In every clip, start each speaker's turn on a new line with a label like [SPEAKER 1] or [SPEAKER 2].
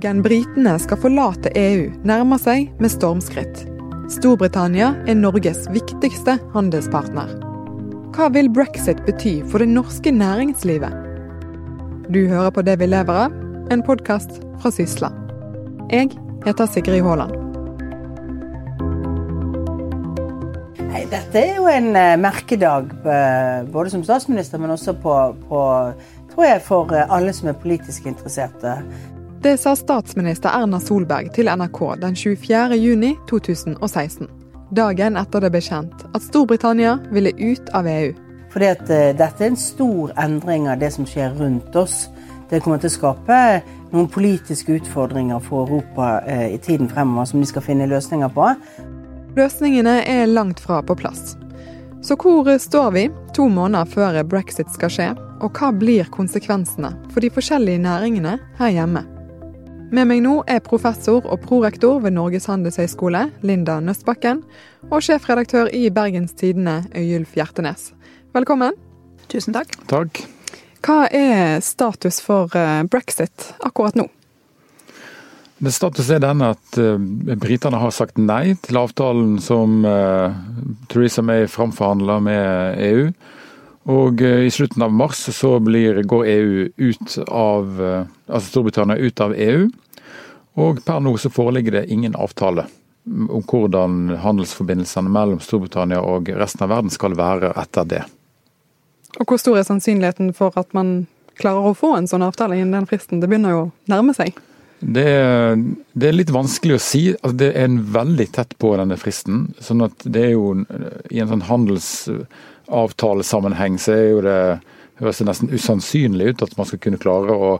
[SPEAKER 1] Dagen britene skal forlate EU, nærmer seg med stormskritt. Storbritannia er Norges viktigste handelspartner. Hva vil brexit bety for det norske næringslivet? Du hører på Det vi lever av, en podkast fra Sysla. Jeg heter Sigrid Haaland.
[SPEAKER 2] Dette er jo en eh, merkedag, eh, både som statsminister, men også på, på tror jeg, for eh, alle som er politisk interesserte.
[SPEAKER 1] Det sa statsminister Erna Solberg til NRK den 24. juni 2016. Dagen etter det ble kjent at Storbritannia ville ut av EU.
[SPEAKER 2] Fordi at dette er en stor endring av det som skjer rundt oss. Det kommer til å skape noen politiske utfordringer for Europa i tiden fremover som de skal finne løsninger på.
[SPEAKER 1] Løsningene er langt fra på plass. Så hvor står vi to måneder før brexit skal skje, og hva blir konsekvensene for de forskjellige næringene her hjemme? Med meg nå er professor og prorektor ved Norges handelshøyskole, Linda Nøstbakken, og sjefredaktør i Bergens Tidende, Øyulf Hjertenes. Velkommen.
[SPEAKER 3] Tusen takk.
[SPEAKER 4] Takk.
[SPEAKER 1] Hva er status for eh, brexit akkurat nå?
[SPEAKER 4] Det Status er den at uh, britene har sagt nei til avtalen som uh, Theresa May framforhandla med EU. Og uh, i slutten av mars så blir, går EU ut av altså Storbritannia ut av EU. Og per nå så foreligger det ingen avtale om hvordan handelsforbindelsene mellom Storbritannia og resten av verden skal være etter det.
[SPEAKER 1] Og hvor stor er sannsynligheten for at man klarer å få en sånn avtale innen den fristen? Det begynner jo å nærme seg.
[SPEAKER 4] Det er, det er, litt vanskelig å si. Altså, det er en veldig tett på denne fristen. sånn at det er jo I en sånn handelsavtalesammenheng så er jo det høres det nesten usannsynlig ut at man skal kunne klare å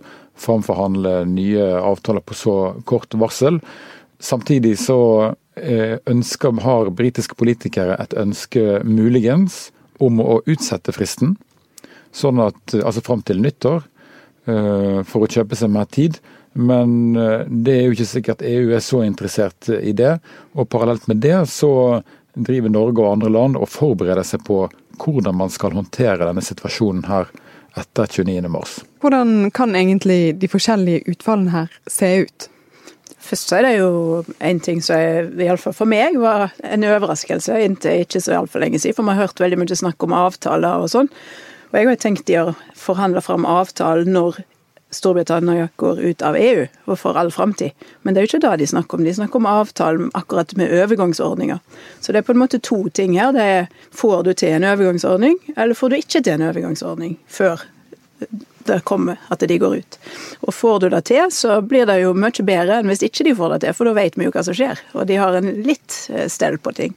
[SPEAKER 4] framforhandle nye avtaler på så kort varsel. Samtidig så eh, ønsker, har britiske politikere et ønske muligens om å utsette fristen. Sånn at, altså fram til nyttår, eh, for å kjøpe seg mer tid. Men eh, det er jo ikke sikkert EU er så interessert i det. Og parallelt med det så driver Norge og andre land og forbereder seg på hvordan man skal håndtere denne situasjonen her etter 29.3.
[SPEAKER 1] Hvordan kan egentlig de forskjellige utfallene her se ut?
[SPEAKER 3] Først så er det jo en ting som iallfall for meg var en overraskelse inntil ikke så altfor lenge siden. For vi har hørt veldig mye snakk om avtaler og sånn. Og jeg har tenkt de å forhandle fram avtalen når Storbritannia går ut av EU og for all framtid. Men det er jo ikke det de snakker om. De snakker om avtalen akkurat med overgangsordninger. Så det er på en måte to ting her. Det er får du til en overgangsordning, eller får du ikke til en overgangsordning før det kommer at de går ut. Og får du det til, så blir det jo mye bedre enn hvis ikke de får det til, for da vet vi jo hva som skjer. Og de har en litt eh, stell på ting.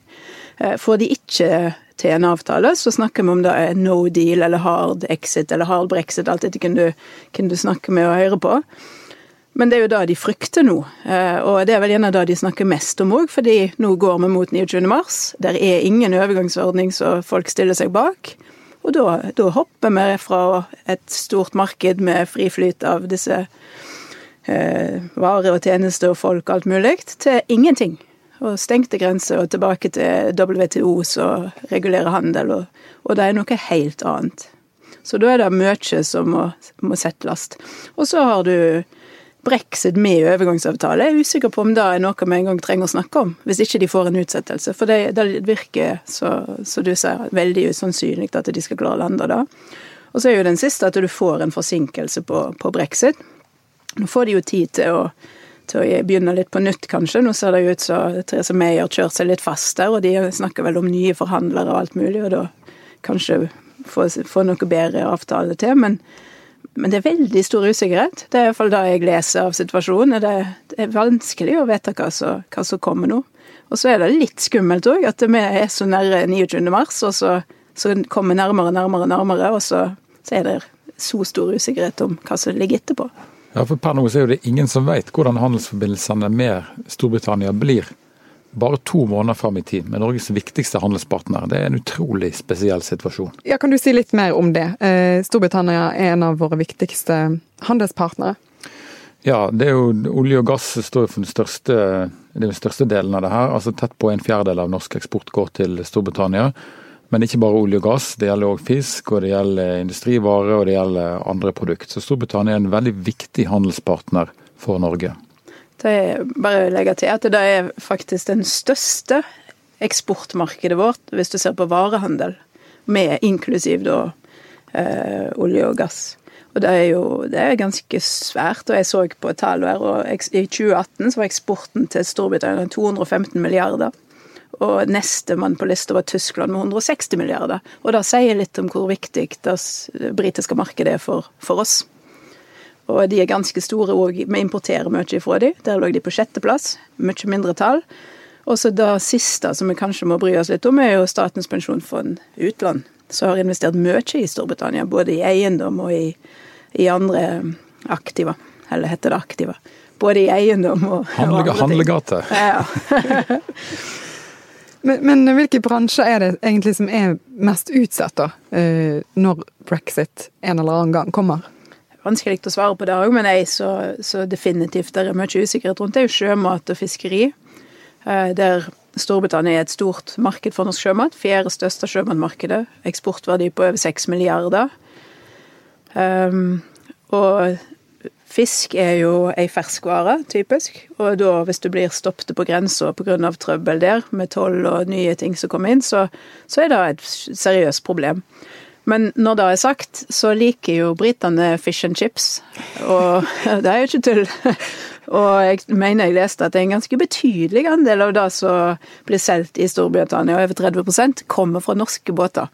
[SPEAKER 3] Eh, får de ikke til en avtale, så snakker vi om det er no deal eller hard exit eller hard brexit, alt dette kunne du, hvem du snakke med og høre på. Men det er jo det de frykter nå, eh, og det er vel gjerne det de snakker mest om òg, fordi nå går vi mot 29. mars. Der er ingen overgangsordning så folk stiller seg bak. Og da, da hopper vi fra et stort marked med fri flyt av disse eh, varer og tjenester og folk og alt mulig, til ingenting og stengte grenser og tilbake til WTO som regulerer handel, og, og, det er noe helt annet. Så da er det mye som må, må settes. Og så har du brexit med overgangsavtale. Jeg er usikker på om det er noe vi engang trenger å snakke om, hvis ikke de får en utsettelse. For det, det virker, så du sier, veldig usannsynlig at de skal klare å lande det. Og så er jo den siste at du får en forsinkelse på, på brexit. Nå får de jo tid til å til å begynne litt på nytt, kanskje. Nå ser det ut som Therese May har kjørt seg litt fast der, og de snakker vel om nye forhandlere og alt mulig, og da kanskje få, noe bedre avtale til. Men, men, det er veldig stor usikkerhet. Det er iallfall det jeg leser av situasjonen. Det, det er vanskelig å vite hva som, hva som kommer nå. Og så er det litt skummelt òg, at vi er så nære 29. mars, og så, så kommer nærmere, nærmere, nærmere, og så, så er det så stor usikkerhet om hva som ligger etterpå.
[SPEAKER 4] Ja, for Per nå er det ingen som vet hvordan handelsforbindelsene med Storbritannia blir. Bare to måneder fram i tid med Norges viktigste handelspartner. Det er en utrolig spesiell situasjon.
[SPEAKER 1] Ja, Kan du si litt mer om det? Eh, Storbritannia er en av våre viktigste handelspartnere.
[SPEAKER 4] Ja, det er jo olje og gass står for den største, den største delen av det her. Altså Tett på en fjerdedel av norsk eksport går til Storbritannia. Men ikke bare olje og gass, det gjelder òg fisk, og det gjelder industrivarer og det gjelder andre produkter. Så Storbritannia er en veldig viktig handelspartner for Norge.
[SPEAKER 3] Det er bare å til at det er faktisk den største eksportmarkedet vårt, hvis du ser på varehandel, med inklusiv da eh, olje og gass. Og det er jo det er ganske svært, og jeg så på et tall her, og i 2018 så var eksporten til Storbritannia 215 milliarder. Og nestemann på lista var Tyskland med 160 milliarder. Og det sier litt om hvor viktig det britiske markedet er for, for oss. Og de er ganske store òg. Vi importerer mye fra dem. Der lå de på sjetteplass. Mye mindre tall. Og så det siste som vi kanskje må bry oss litt om, er jo Statens pensjonsfond utland. Som har investert mye i Storbritannia, både i eiendom og i, i andre aktiva. Eller heter det aktiva. Både i eiendom og,
[SPEAKER 4] Handle, og Handlegate.
[SPEAKER 3] Ja.
[SPEAKER 1] men, men, hvilke bransjer er det egentlig som er mest utsatt, da? Eh, når brexit en eller annen gang kommer?
[SPEAKER 3] Vanskelig å svare på det òg, men jeg så, så definitivt det er mye usikkerhet rundt. Det er jo sjømat og fiskeri. Eh, der Storbritannia er et stort marked for norsk sjømat. Fjerde største sjømatmarkedet. Eksportverdi på over seks milliarder. Um, og fisk er jo ei ferskvare, typisk. Og da, hvis du blir stoppet på grensa pga. trøbbel der, med toll og nye ting som kommer inn, så, så er det et seriøst problem. Men når det er sagt, så liker jo britene fish and chips. Og det er jo ikke tull. Og jeg mener jeg leste at det er en ganske betydelig andel av det som blir solgt i Storbritannia, over 30% kommer fra norske båter.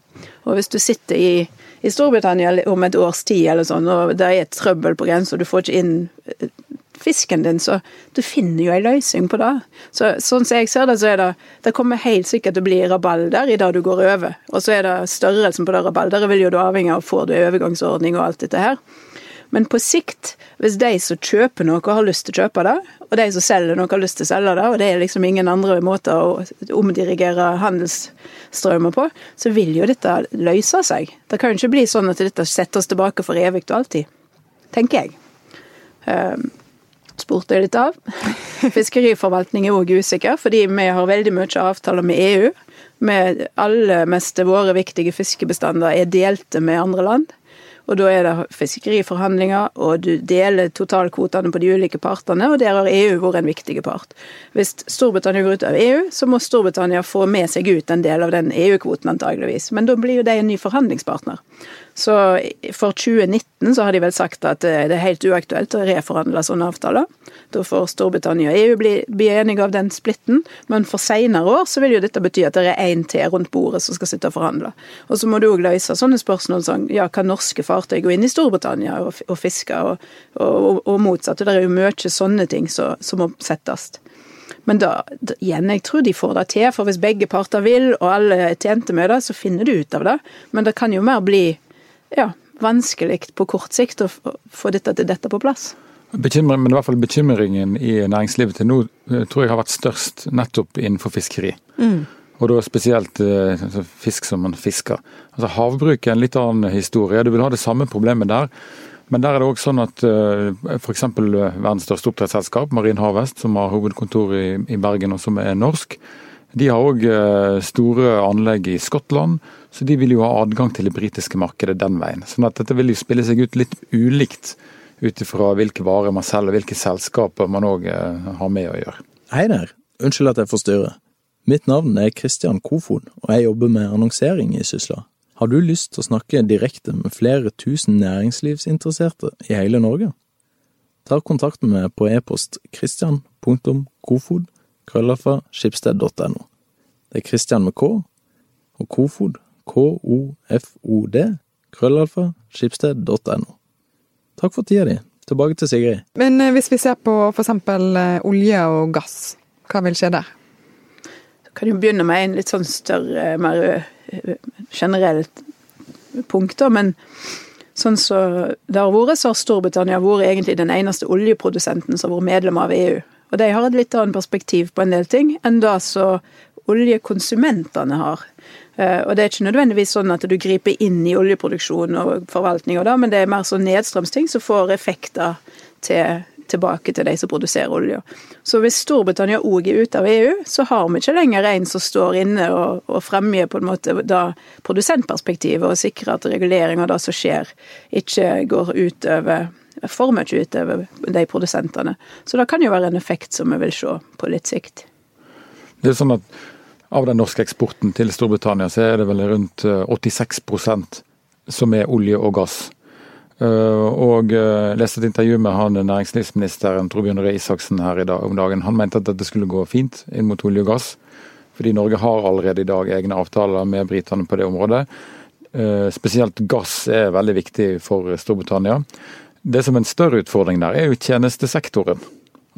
[SPEAKER 3] Og hvis du sitter i, i Storbritannia om et års tid eller sånn, og det er et trøbbel på grensa, du får ikke inn eh, fisken din, så du finner jo en løsning på det. Så, sånn som jeg ser det, så er det Det kommer helt sikkert til å bli rabalder i det du går over. Og så er det størrelsen på det rabalderet vil jo du avhenge av får du overgangsordning og alt dette her. Men på sikt, hvis de som kjøper noe, har lyst til å kjøpe det, og de som selger noe, har lyst til å selge det, og det er liksom ingen andre måter å omdirigere handelsstrømmer på, så vil jo dette løse seg. Det kan jo ikke bli sånn at dette setter oss tilbake for evig og alltid. Tenker jeg. Um, spurte jeg litt av. Fiskeriforvaltning er òg usikker, fordi vi har veldig mye avtaler med EU. Med alle meste våre viktige fiskebestander er delte med andre land. Og da er det fiskeriforhandlinger, og du deler totalkvotene på de ulike partene, og der har EU vært en viktig part. Hvis Storbritannia går ut av EU, så må Storbritannia få med seg ut en del av den EU-kvoten antageligvis. Men da blir jo de en ny forhandlingspartner. Så for 2019 så har de vel sagt at det er helt uaktuelt å reforhandle sånne avtaler. Da får Storbritannia og EU bli, bli enige av den splitten, men for senere år så vil jo dette bety at det er én til rundt bordet som skal sitte og forhandle. Og så må du òg løse sånne spørsmål som ja, kan norske fartøy gå inn i Storbritannia og, og fiske, og, og, og, motsatt. Det er jo mye sånne ting som, som må settes. Men da, igjen, jeg tror de får det til, for hvis begge parter vil, og alle er tjente med det, så finner du ut av det. Men det kan jo mer bli ja, vanskelig på kort sikt å få dette til dette på plass.
[SPEAKER 4] Bekymring, men i hvert fall bekymringen i næringslivet til nå eh, tror jeg har vært størst nettopp innenfor fiskeri. Mm. Og da spesielt eh, altså fisk som man fisker. Altså Havbruk er en litt annen historie. Du vil ha det samme problemet der. Men der er det òg sånn at uh, f.eks. verdens største oppdrettsselskap, Marin Harvest, som har hovedkontor i, i Bergen og som er norsk, de har òg store anlegg i Skottland, så de vil jo ha adgang til det britiske markedet den veien. Sånn at dette vil jo spille seg ut litt ulikt ut ifra hvilke varer man selger, hvilke selskaper man òg eh, har med å gjøre.
[SPEAKER 5] Hei der, unnskyld at jeg forstyrrer. Mitt navn er Kristian Kofod, og jeg jobber med annonsering i Sysla. Har du lyst til å snakke direkte med flere tusen næringslivsinteresserte i hele Norge? Ta kontakt med meg på e-post christian.kofod krøllafa skipsted.no. Det er Christian med K, og Kofod, k-o-f-o-d, krøllalfa skipsted.no. Takk for tida di. Tilbake til Sigrid.
[SPEAKER 1] Men eh, hvis vi ser på f.eks. Eh, olje og gass, hva vil skje der?
[SPEAKER 3] Jeg kan jo begynne med en litt sånn større, mer eh, generelt punkt, da. Men sånn som så det har vært, så har Storbritannia vært egentlig den eneste oljeprodusenten som har vært medlem av EU. Og de har et litt annet perspektiv på en del ting enn det som oljekonsumentene har. Eh, og det er ikke nødvendigvis sånn at du griper inn i oljeproduksjon og forvaltning, og da, men det er mer sånn nedstrømsting som får effekter til, tilbake til de som produserer olje. Så hvis Storbritannia òg er ute av EU, så har vi ikke lenger en som står inne og, og fremmer på en måte da produsentperspektivet og sikrer at regulering av det som skjer, ikke går utover for mye utover de produsentene. Så det kan jo være en effekt som vi vil se på litt sikt.
[SPEAKER 4] Det er sånn at Av den norske eksporten til Storbritannia så er det vel rundt 86% som er olje og gass. Og jeg leste et intervju med han næringslivsministeren Torbjørn Røe Isaksen her i dag, om dagen. Han mente at dette skulle gå fint inn mot olje og gass. Fordi Norge har allerede i dag egne avtaler med britene på det området. Spesielt gass er veldig viktig for Storbritannia. Det som er en større utfordring der, er jo tjenestesektoren.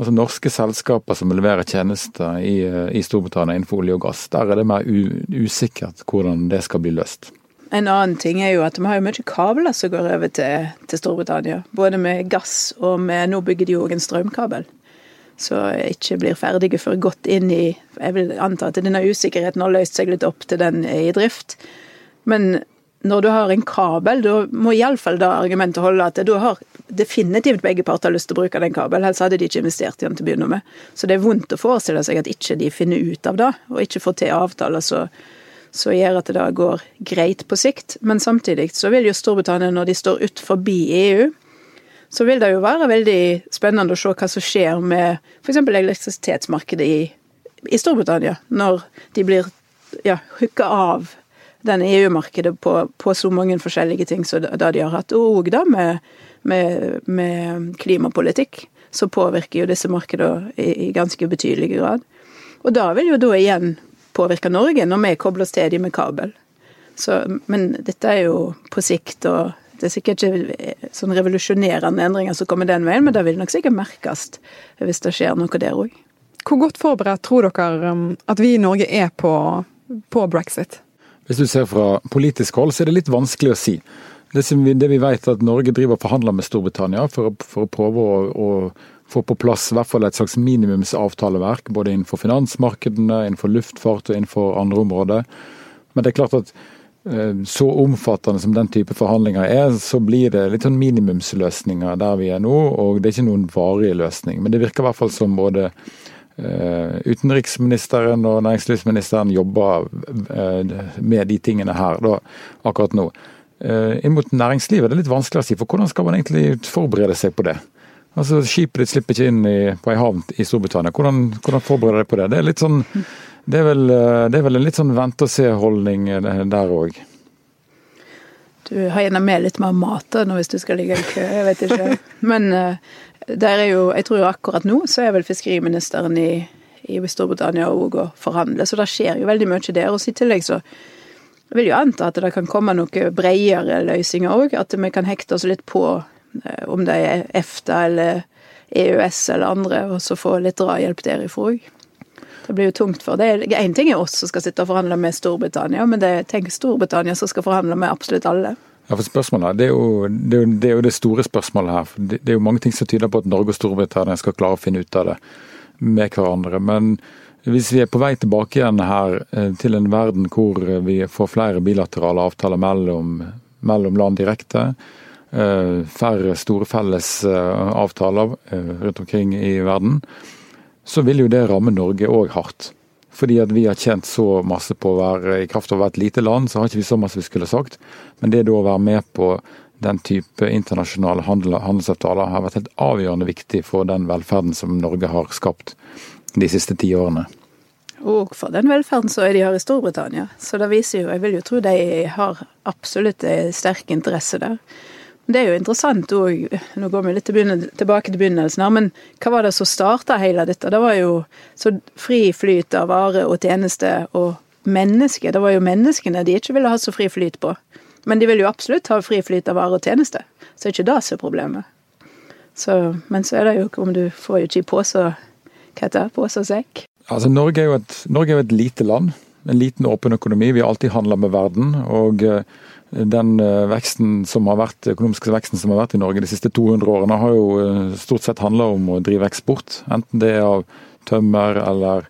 [SPEAKER 4] Altså Norske selskaper som leverer tjenester i, i Storbritannia innenfor olje og gass. Der er det mer usikkert hvordan det skal bli løst.
[SPEAKER 3] En annen ting er jo at vi har jo mye kabler som går over til, til Storbritannia. Både med gass og med Nå bygger de òg en strømkabel. Så ikke blir ferdige før godt inn i Jeg vil anta at denne usikkerheten har løst seg litt opp til den i drift. Men når du har en kabel, da må iallfall det argumentet holde at da har definitivt begge parter lyst til å bruke den kabelen, ellers hadde de ikke investert i den til å begynne med. Så det er vondt å forestille seg at ikke de finner ut av det, og ikke får til avtaler som gjør at det går greit på sikt. Men samtidig så vil jo Storbritannia, når de står ut forbi EU, så vil det jo være veldig spennende å se hva som skjer med f.eks. elektrisitetsmarkedet i, i Storbritannia, når de blir ja, hooka av den EU-markedet på, på, så mange forskjellige ting som de har hatt. Og da med, med, med, klimapolitikk, så påvirker jo disse markedene i, i, ganske betydelig grad. Og da vil jo da igjen påvirke Norge, når vi kobler oss til dem med kabel. Så, men dette er jo på sikt, og det er sikkert ikke sånn revolusjonerende endringer som kommer den veien, men det vil nok sikkert merkes hvis det skjer noe der òg.
[SPEAKER 1] Hvor godt forberedt tror dere um, at vi i Norge er på, på brexit?
[SPEAKER 4] Hvis du ser fra politisk hold, så er det litt vanskelig å si. Det, vi, det vi vet er at Norge driver og forhandler med Storbritannia for, for å prøve å, å, få på plass hvert fall et slags minimumsavtaleverk, både innenfor finansmarkedene, innenfor luftfart og innenfor andre områder. Men det er klart at eh, så omfattende som den type forhandlinger er, så blir det litt sånn minimumsløsninger der vi er nå, og det er ikke noen varige løsning. Men det virker i hvert fall som både utenriksministeren og næringslivsministeren jobber eh, med de tingene her da, akkurat nå. Eh, inn mot næringslivet det er litt vanskelig å si, for hvordan skal man egentlig forberede seg på det? Altså, Skipet ditt slipper ikke inn i, på ei havn i Storbritannia. Hvordan, hvordan forbereder deg på det? Det er litt sånn, det er vel, det er vel en litt sånn vente-og-se-holdning der òg.
[SPEAKER 3] Du har gjerne med litt mer mat da, hvis du skal ligge i kø, jeg vet ikke. Men der er jo, jeg tror jo akkurat nå så er vel fiskeriministeren i, i Storbritannia òg og forhandler, så det skjer jo veldig mye der. Og i tillegg så jeg vil jo anta at det kan komme noen bredere løsninger òg. At vi kan hekte oss litt på eh, om det er EFTA eller EØS eller andre, og så få litt drahjelp derifra òg. Det blir jo tungt for det. Én ting er oss som skal sitte og forhandle med Storbritannia, men det er tenk Storbritannia som skal forhandle med absolutt alle.
[SPEAKER 4] Ja, for spørsmålet, det er, jo, det, er jo, det er, jo, det store spørsmålet her. Det, det, er jo mange ting som tyder på at Norge og Storbritannia skal klare å finne ut av det med hverandre. Men hvis vi er på vei tilbake igjen her eh, til en verden hvor vi får flere bilaterale avtaler mellom, mellom land direkte, eh, færre store felles eh, avtaler rundt omkring i verden, så vil jo det ramme Norge òg hardt. Fordi at vi har tjent så masse på å være i kraft av å være et lite land, så har ikke vi så masse vi skulle sagt. Men det da å være med på den type internasjonale handelsavtaler har vært helt avgjørende viktig for den velferden som Norge har skapt de siste ti årene.
[SPEAKER 3] Og for den velferden som de har i Storbritannia. Så det viser jo, jeg vil jo tro de har absolutt sterk interesse der. Det er jo interessant òg, nå går vi litt tilbake til begynnelsen her, men hva var det som starta hele dette? Det var jo så fri flyt av varer og tjeneste og mennesker. Det var jo menneskene de ikke ville ha så fri flyt på. Men de vil jo absolutt ha fri flyt av varer og tjeneste, Så er ikke det som er problemet. Så, men så er det jo om du får jo ikke i pose Hva heter det? Pose og sekk?
[SPEAKER 4] Altså, Norge er, jo et, Norge er jo et lite land. En liten, åpen økonomi. Vi har alltid handla med verden. og eh, den eh, veksten som har vært, økonomiske veksten som har vært i Norge de siste 200 årene, har jo eh, stort sett handla om å drive eksport. Enten det er av tømmer eller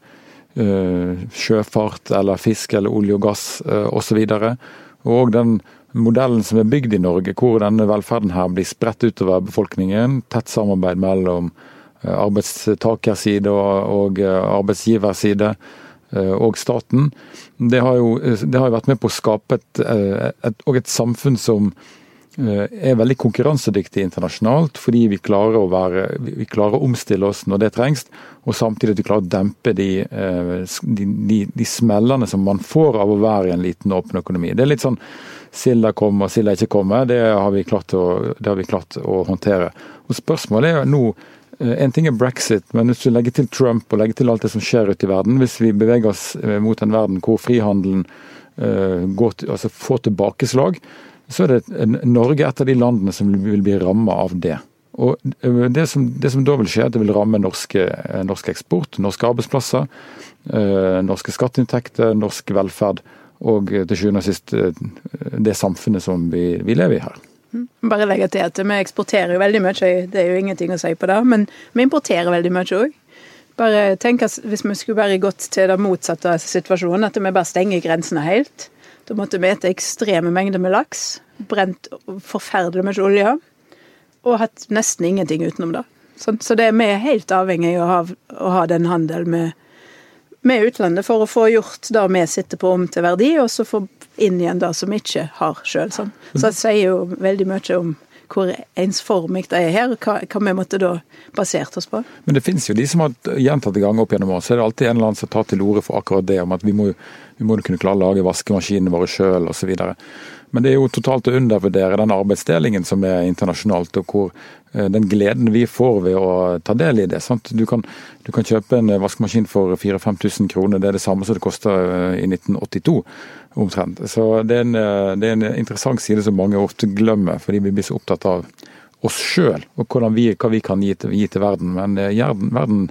[SPEAKER 4] uh, sjøfart eller fisk eller olje og gass uh, osv. Og den modellen som er bygd i Norge, hvor denne velferden her blir spredt utover befolkningen, tett samarbeid mellom arbeidstakerside og, og arbeidsgiverside, og staten, det har, jo, det har jo vært med på å skape et, eh, et, et samfunn som er veldig konkurransedyktig internasjonalt, fordi vi klarer, å være, vi klarer å omstille oss når det trengs, og samtidig at vi klarer å dempe de, de, de, de smellene som man får av å være i en liten, åpen økonomi. Det er litt sånn silda kommer, silda ikke kommer. Det har vi klart å, vi klart å håndtere. Og Spørsmålet er nå en ting er brexit, men hvis du legger til Trump og legger til alt det som skjer ute i verden, hvis vi beveger oss mot en verden hvor frihandelen går, altså får tilbakeslag, så er det Norge et av de landene som vil bli ramma av det. Og det som, det som, da vil skje, det vil ramme norske, norsk eksport, norske arbeidsplasser, norske skatteinntekter, norsk velferd og til sjuende og sist det samfunnet som vi, vi lever i her.
[SPEAKER 3] Mm. Bare legge til at vi eksporterer jo veldig mye, det er jo ingenting å si på det. Men vi importerer veldig mye òg. Bare tenk at Hvis vi skulle bare gått til den motsatte situasjonen, at vi bare stenger grensene helt. Da måtte vi ete ekstreme mengder med laks, brent forferdelig mye olje, og hatt nesten ingenting utenom det. Så det, vi er helt avhengig av å ha den handelen med, med utlandet for å få gjort det vi sitter på om til verdi, og så få inn igjen det som ikke har sjøl. Sånn. Så det sier jo veldig mye om hvor ensformig det er her, hva, hva vi måtte da basert oss på.
[SPEAKER 4] Men det finnes jo de som har gjentatte ganger opp gjennom år, så er det alltid en eller annen som tar til orde for akkurat det, om at vi må, vi må kunne klare å lage vaskemaskinene våre sjøl osv. Men det er jo totalt å undervurdere den arbeidsdelingen som er internasjonalt, og hvor den gleden vi får ved å ta del i det. Du kan, du, kan, kjøpe en vaskemaskin for 4000-5000 kroner, det er det samme som det kosta eh, i 1982 omtrent. Så det er, en, eh, det er, en, interessant side som mange ofte glemmer, fordi vi blir så opptatt av oss sjøl og vi, hva vi kan gi til, gi til verden. Men verden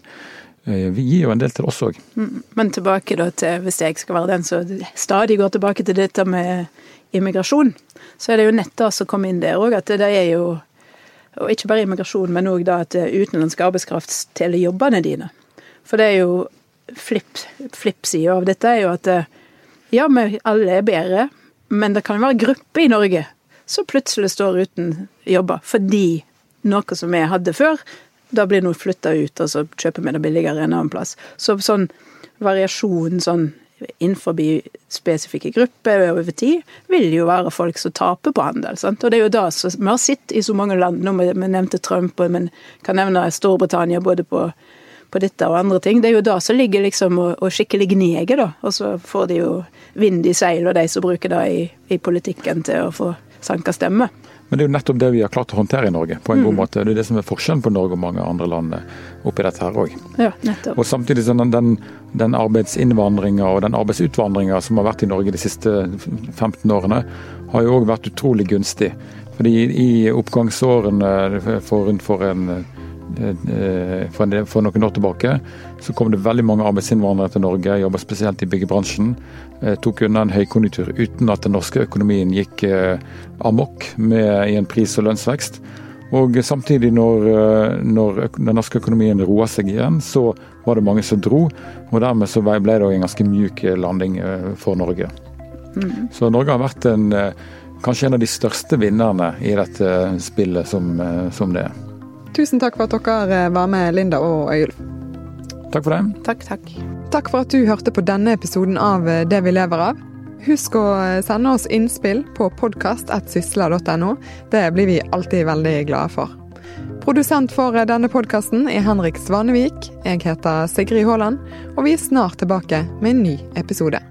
[SPEAKER 4] vi gir jo en del til oss òg.
[SPEAKER 3] Mm, men tilbake da til, hvis jeg skal være den som stadig går tilbake til dette med immigrasjon, så er det jo nettopp det som kommer inn der òg, at det er jo Og ikke bare immigrasjon, men òg at utenlandsk arbeidskraft stjeler jobbene dine. For det er jo flip-sida flip av dette er jo at ja, vi alle er bedre, men det kan jo være grupper i Norge som plutselig står uten jobber fordi noe som vi hadde før, da blir noe flytta ut, og så kjøper vi det billigere en annen plass. Så sånn variasjon sånn innenfor spesifikke grupper over tid, vil jo være folk som taper på handel. Sant? Og det er jo da vi har sett i så mange land. Nå vi nevnte Trump, men kan nevne Storbritannia både på, på dette og andre ting. Det er jo da som ligger liksom og, og skikkelig gneger, da. Og så får de jo vind i seil, og de som bruker det i, i politikken til å få sanka stemme.
[SPEAKER 4] Men det er jo nettopp det vi har klart å håndtere i Norge på en mm. god måte. Det er det som er forskjellen på Norge og mange andre land oppi dette her òg.
[SPEAKER 3] Ja,
[SPEAKER 4] og samtidig sånn den, den arbeidsinnvandringa og den arbeidsutvandringa som har vært i Norge de siste 15 årene, har jo òg vært utrolig gunstig. Fordi i oppgangsårene for rundt for en Eh, for, noen år tilbake så kom det veldig mange arbeidsinnvandrere til Norge, jobba spesielt i byggebransjen. Eh, tok unna en høykonjunktur uten at den norske økonomien gikk eh, amok med, i en pris- og lønnsvekst. Og samtidig, når, når, den norske økonomien roa seg igjen, så var det mange som dro. Og dermed så ble det en ganske mjuk landing for Norge. Mm. Så Norge har vært en, kanskje en av de største vinnerne i dette spillet som, som det er.
[SPEAKER 1] Tusen takk for at dere var med, Linda og Øyulf.
[SPEAKER 4] Takk for det.
[SPEAKER 3] Takk, takk.
[SPEAKER 1] Takk for at du hørte på denne episoden av Det vi lever av. Husk å sende oss innspill på podkast.sysla.no. Det blir vi alltid veldig glade for. Produsent for denne podkasten er Henrik Svanevik. Jeg heter Sigrid Haaland, og vi er snart tilbake med en ny episode.